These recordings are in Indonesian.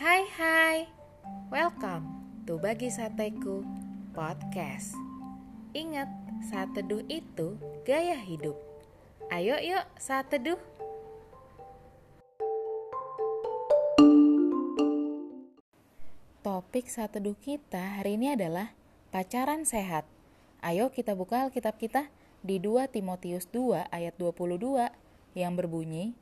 Hai hai, welcome to Bagi Sateku Podcast. Ingat, saat teduh itu gaya hidup. Ayo yuk saat teduh Topik saat teduh kita hari ini adalah pacaran sehat. Ayo kita buka Alkitab kita di 2 Timotius 2 ayat 22 yang berbunyi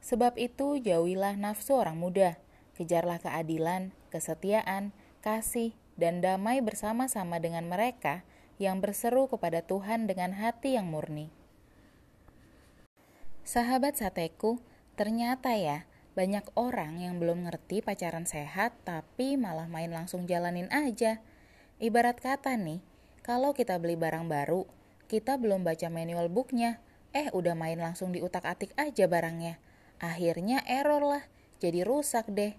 Sebab itu jauhilah nafsu orang muda Kejarlah keadilan, kesetiaan, kasih, dan damai bersama-sama dengan mereka yang berseru kepada Tuhan dengan hati yang murni. Sahabat sateku, ternyata ya, banyak orang yang belum ngerti pacaran sehat tapi malah main langsung jalanin aja. Ibarat kata nih, kalau kita beli barang baru, kita belum baca manual booknya, eh udah main langsung di utak-atik aja barangnya. Akhirnya error lah, jadi rusak deh.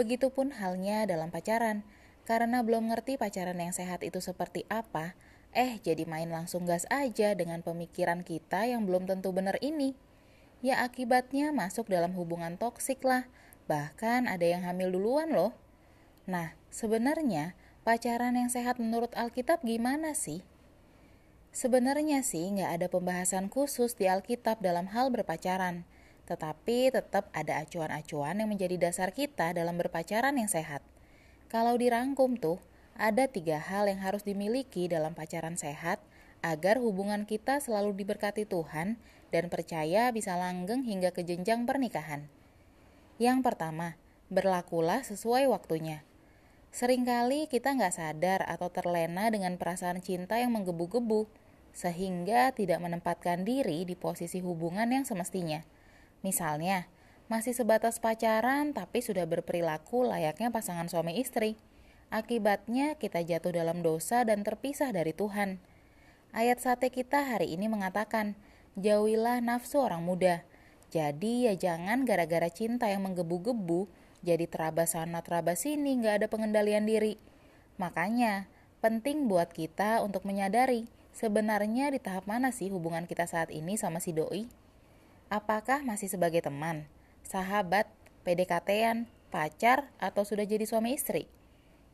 Begitupun halnya dalam pacaran, karena belum ngerti pacaran yang sehat itu seperti apa, eh jadi main langsung gas aja dengan pemikiran kita yang belum tentu benar ini. Ya akibatnya masuk dalam hubungan toksik lah, bahkan ada yang hamil duluan loh. Nah, sebenarnya pacaran yang sehat menurut Alkitab gimana sih? Sebenarnya sih nggak ada pembahasan khusus di Alkitab dalam hal berpacaran tetapi tetap ada acuan-acuan yang menjadi dasar kita dalam berpacaran yang sehat. Kalau dirangkum tuh, ada tiga hal yang harus dimiliki dalam pacaran sehat agar hubungan kita selalu diberkati Tuhan dan percaya bisa langgeng hingga ke jenjang pernikahan. Yang pertama, berlakulah sesuai waktunya. Seringkali kita nggak sadar atau terlena dengan perasaan cinta yang menggebu-gebu, sehingga tidak menempatkan diri di posisi hubungan yang semestinya. Misalnya, masih sebatas pacaran tapi sudah berperilaku layaknya pasangan suami istri. Akibatnya kita jatuh dalam dosa dan terpisah dari Tuhan. Ayat sate kita hari ini mengatakan, jauhilah nafsu orang muda. Jadi ya jangan gara-gara cinta yang menggebu-gebu, jadi terabas sana terabas sini nggak ada pengendalian diri. Makanya, penting buat kita untuk menyadari sebenarnya di tahap mana sih hubungan kita saat ini sama si doi. Apakah masih sebagai teman, sahabat, PDKT-an, pacar, atau sudah jadi suami istri?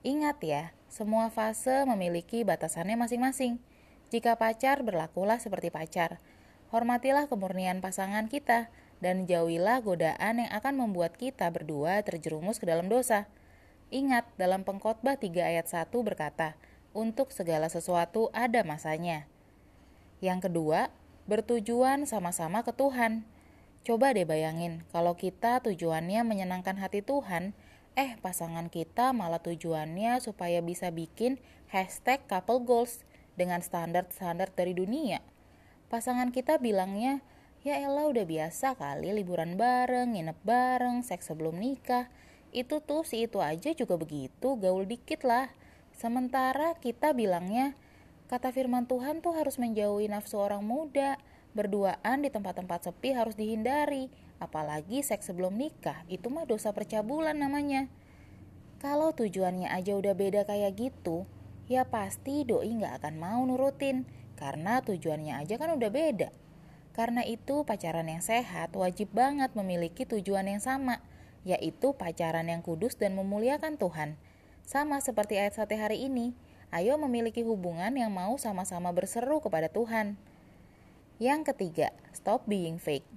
Ingat ya, semua fase memiliki batasannya masing-masing. Jika pacar, berlakulah seperti pacar. Hormatilah kemurnian pasangan kita, dan jauhilah godaan yang akan membuat kita berdua terjerumus ke dalam dosa. Ingat, dalam pengkhotbah 3 ayat 1 berkata, untuk segala sesuatu ada masanya. Yang kedua, bertujuan sama-sama ke Tuhan. Coba deh bayangin, kalau kita tujuannya menyenangkan hati Tuhan, eh pasangan kita malah tujuannya supaya bisa bikin hashtag couple goals dengan standar-standar dari dunia. Pasangan kita bilangnya, ya elah udah biasa kali liburan bareng, nginep bareng, seks sebelum nikah. Itu tuh si itu aja juga begitu, gaul dikit lah. Sementara kita bilangnya, Kata firman Tuhan tuh harus menjauhi nafsu orang muda. Berduaan di tempat-tempat sepi harus dihindari. Apalagi seks sebelum nikah, itu mah dosa percabulan namanya. Kalau tujuannya aja udah beda kayak gitu, ya pasti doi nggak akan mau nurutin. Karena tujuannya aja kan udah beda. Karena itu pacaran yang sehat wajib banget memiliki tujuan yang sama, yaitu pacaran yang kudus dan memuliakan Tuhan. Sama seperti ayat sate hari ini, Ayo memiliki hubungan yang mau sama-sama berseru kepada Tuhan. Yang ketiga, stop being fake.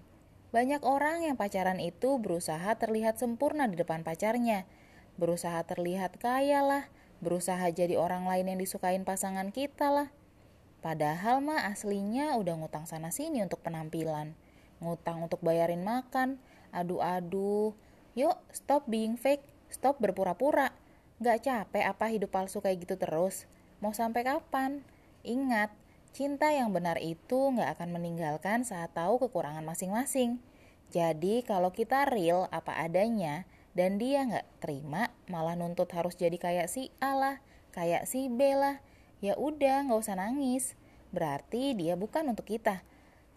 Banyak orang yang pacaran itu berusaha terlihat sempurna di depan pacarnya, berusaha terlihat kaya lah, berusaha jadi orang lain yang disukain pasangan kita lah. Padahal mah aslinya udah ngutang sana sini untuk penampilan, ngutang untuk bayarin makan, aduh-aduh. Yuk, stop being fake, stop berpura-pura. Gak capek apa hidup palsu kayak gitu terus? Mau sampai kapan? Ingat, cinta yang benar itu gak akan meninggalkan saat tahu kekurangan masing-masing. Jadi kalau kita real apa adanya dan dia gak terima malah nuntut harus jadi kayak si A lah, kayak si B lah, ya udah gak usah nangis. Berarti dia bukan untuk kita.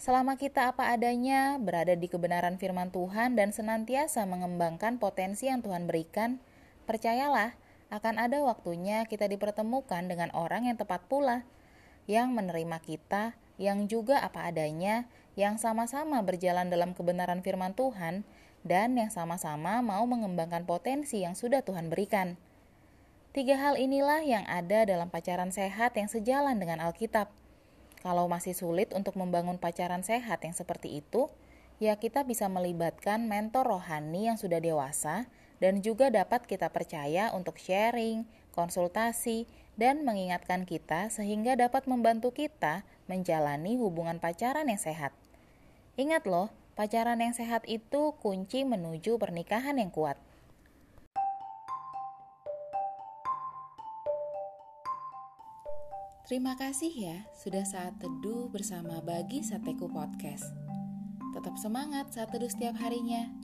Selama kita apa adanya, berada di kebenaran firman Tuhan dan senantiasa mengembangkan potensi yang Tuhan berikan, percayalah, akan ada waktunya kita dipertemukan dengan orang yang tepat pula, yang menerima kita, yang juga apa adanya, yang sama-sama berjalan dalam kebenaran firman Tuhan dan yang sama-sama mau mengembangkan potensi yang sudah Tuhan berikan. Tiga hal inilah yang ada dalam pacaran sehat yang sejalan dengan Alkitab. Kalau masih sulit untuk membangun pacaran sehat yang seperti itu, ya kita bisa melibatkan mentor rohani yang sudah dewasa dan juga dapat kita percaya untuk sharing, konsultasi, dan mengingatkan kita sehingga dapat membantu kita menjalani hubungan pacaran yang sehat. Ingat loh, pacaran yang sehat itu kunci menuju pernikahan yang kuat. Terima kasih ya sudah saat teduh bersama Bagi Sateku Podcast. Tetap semangat saat teduh setiap harinya.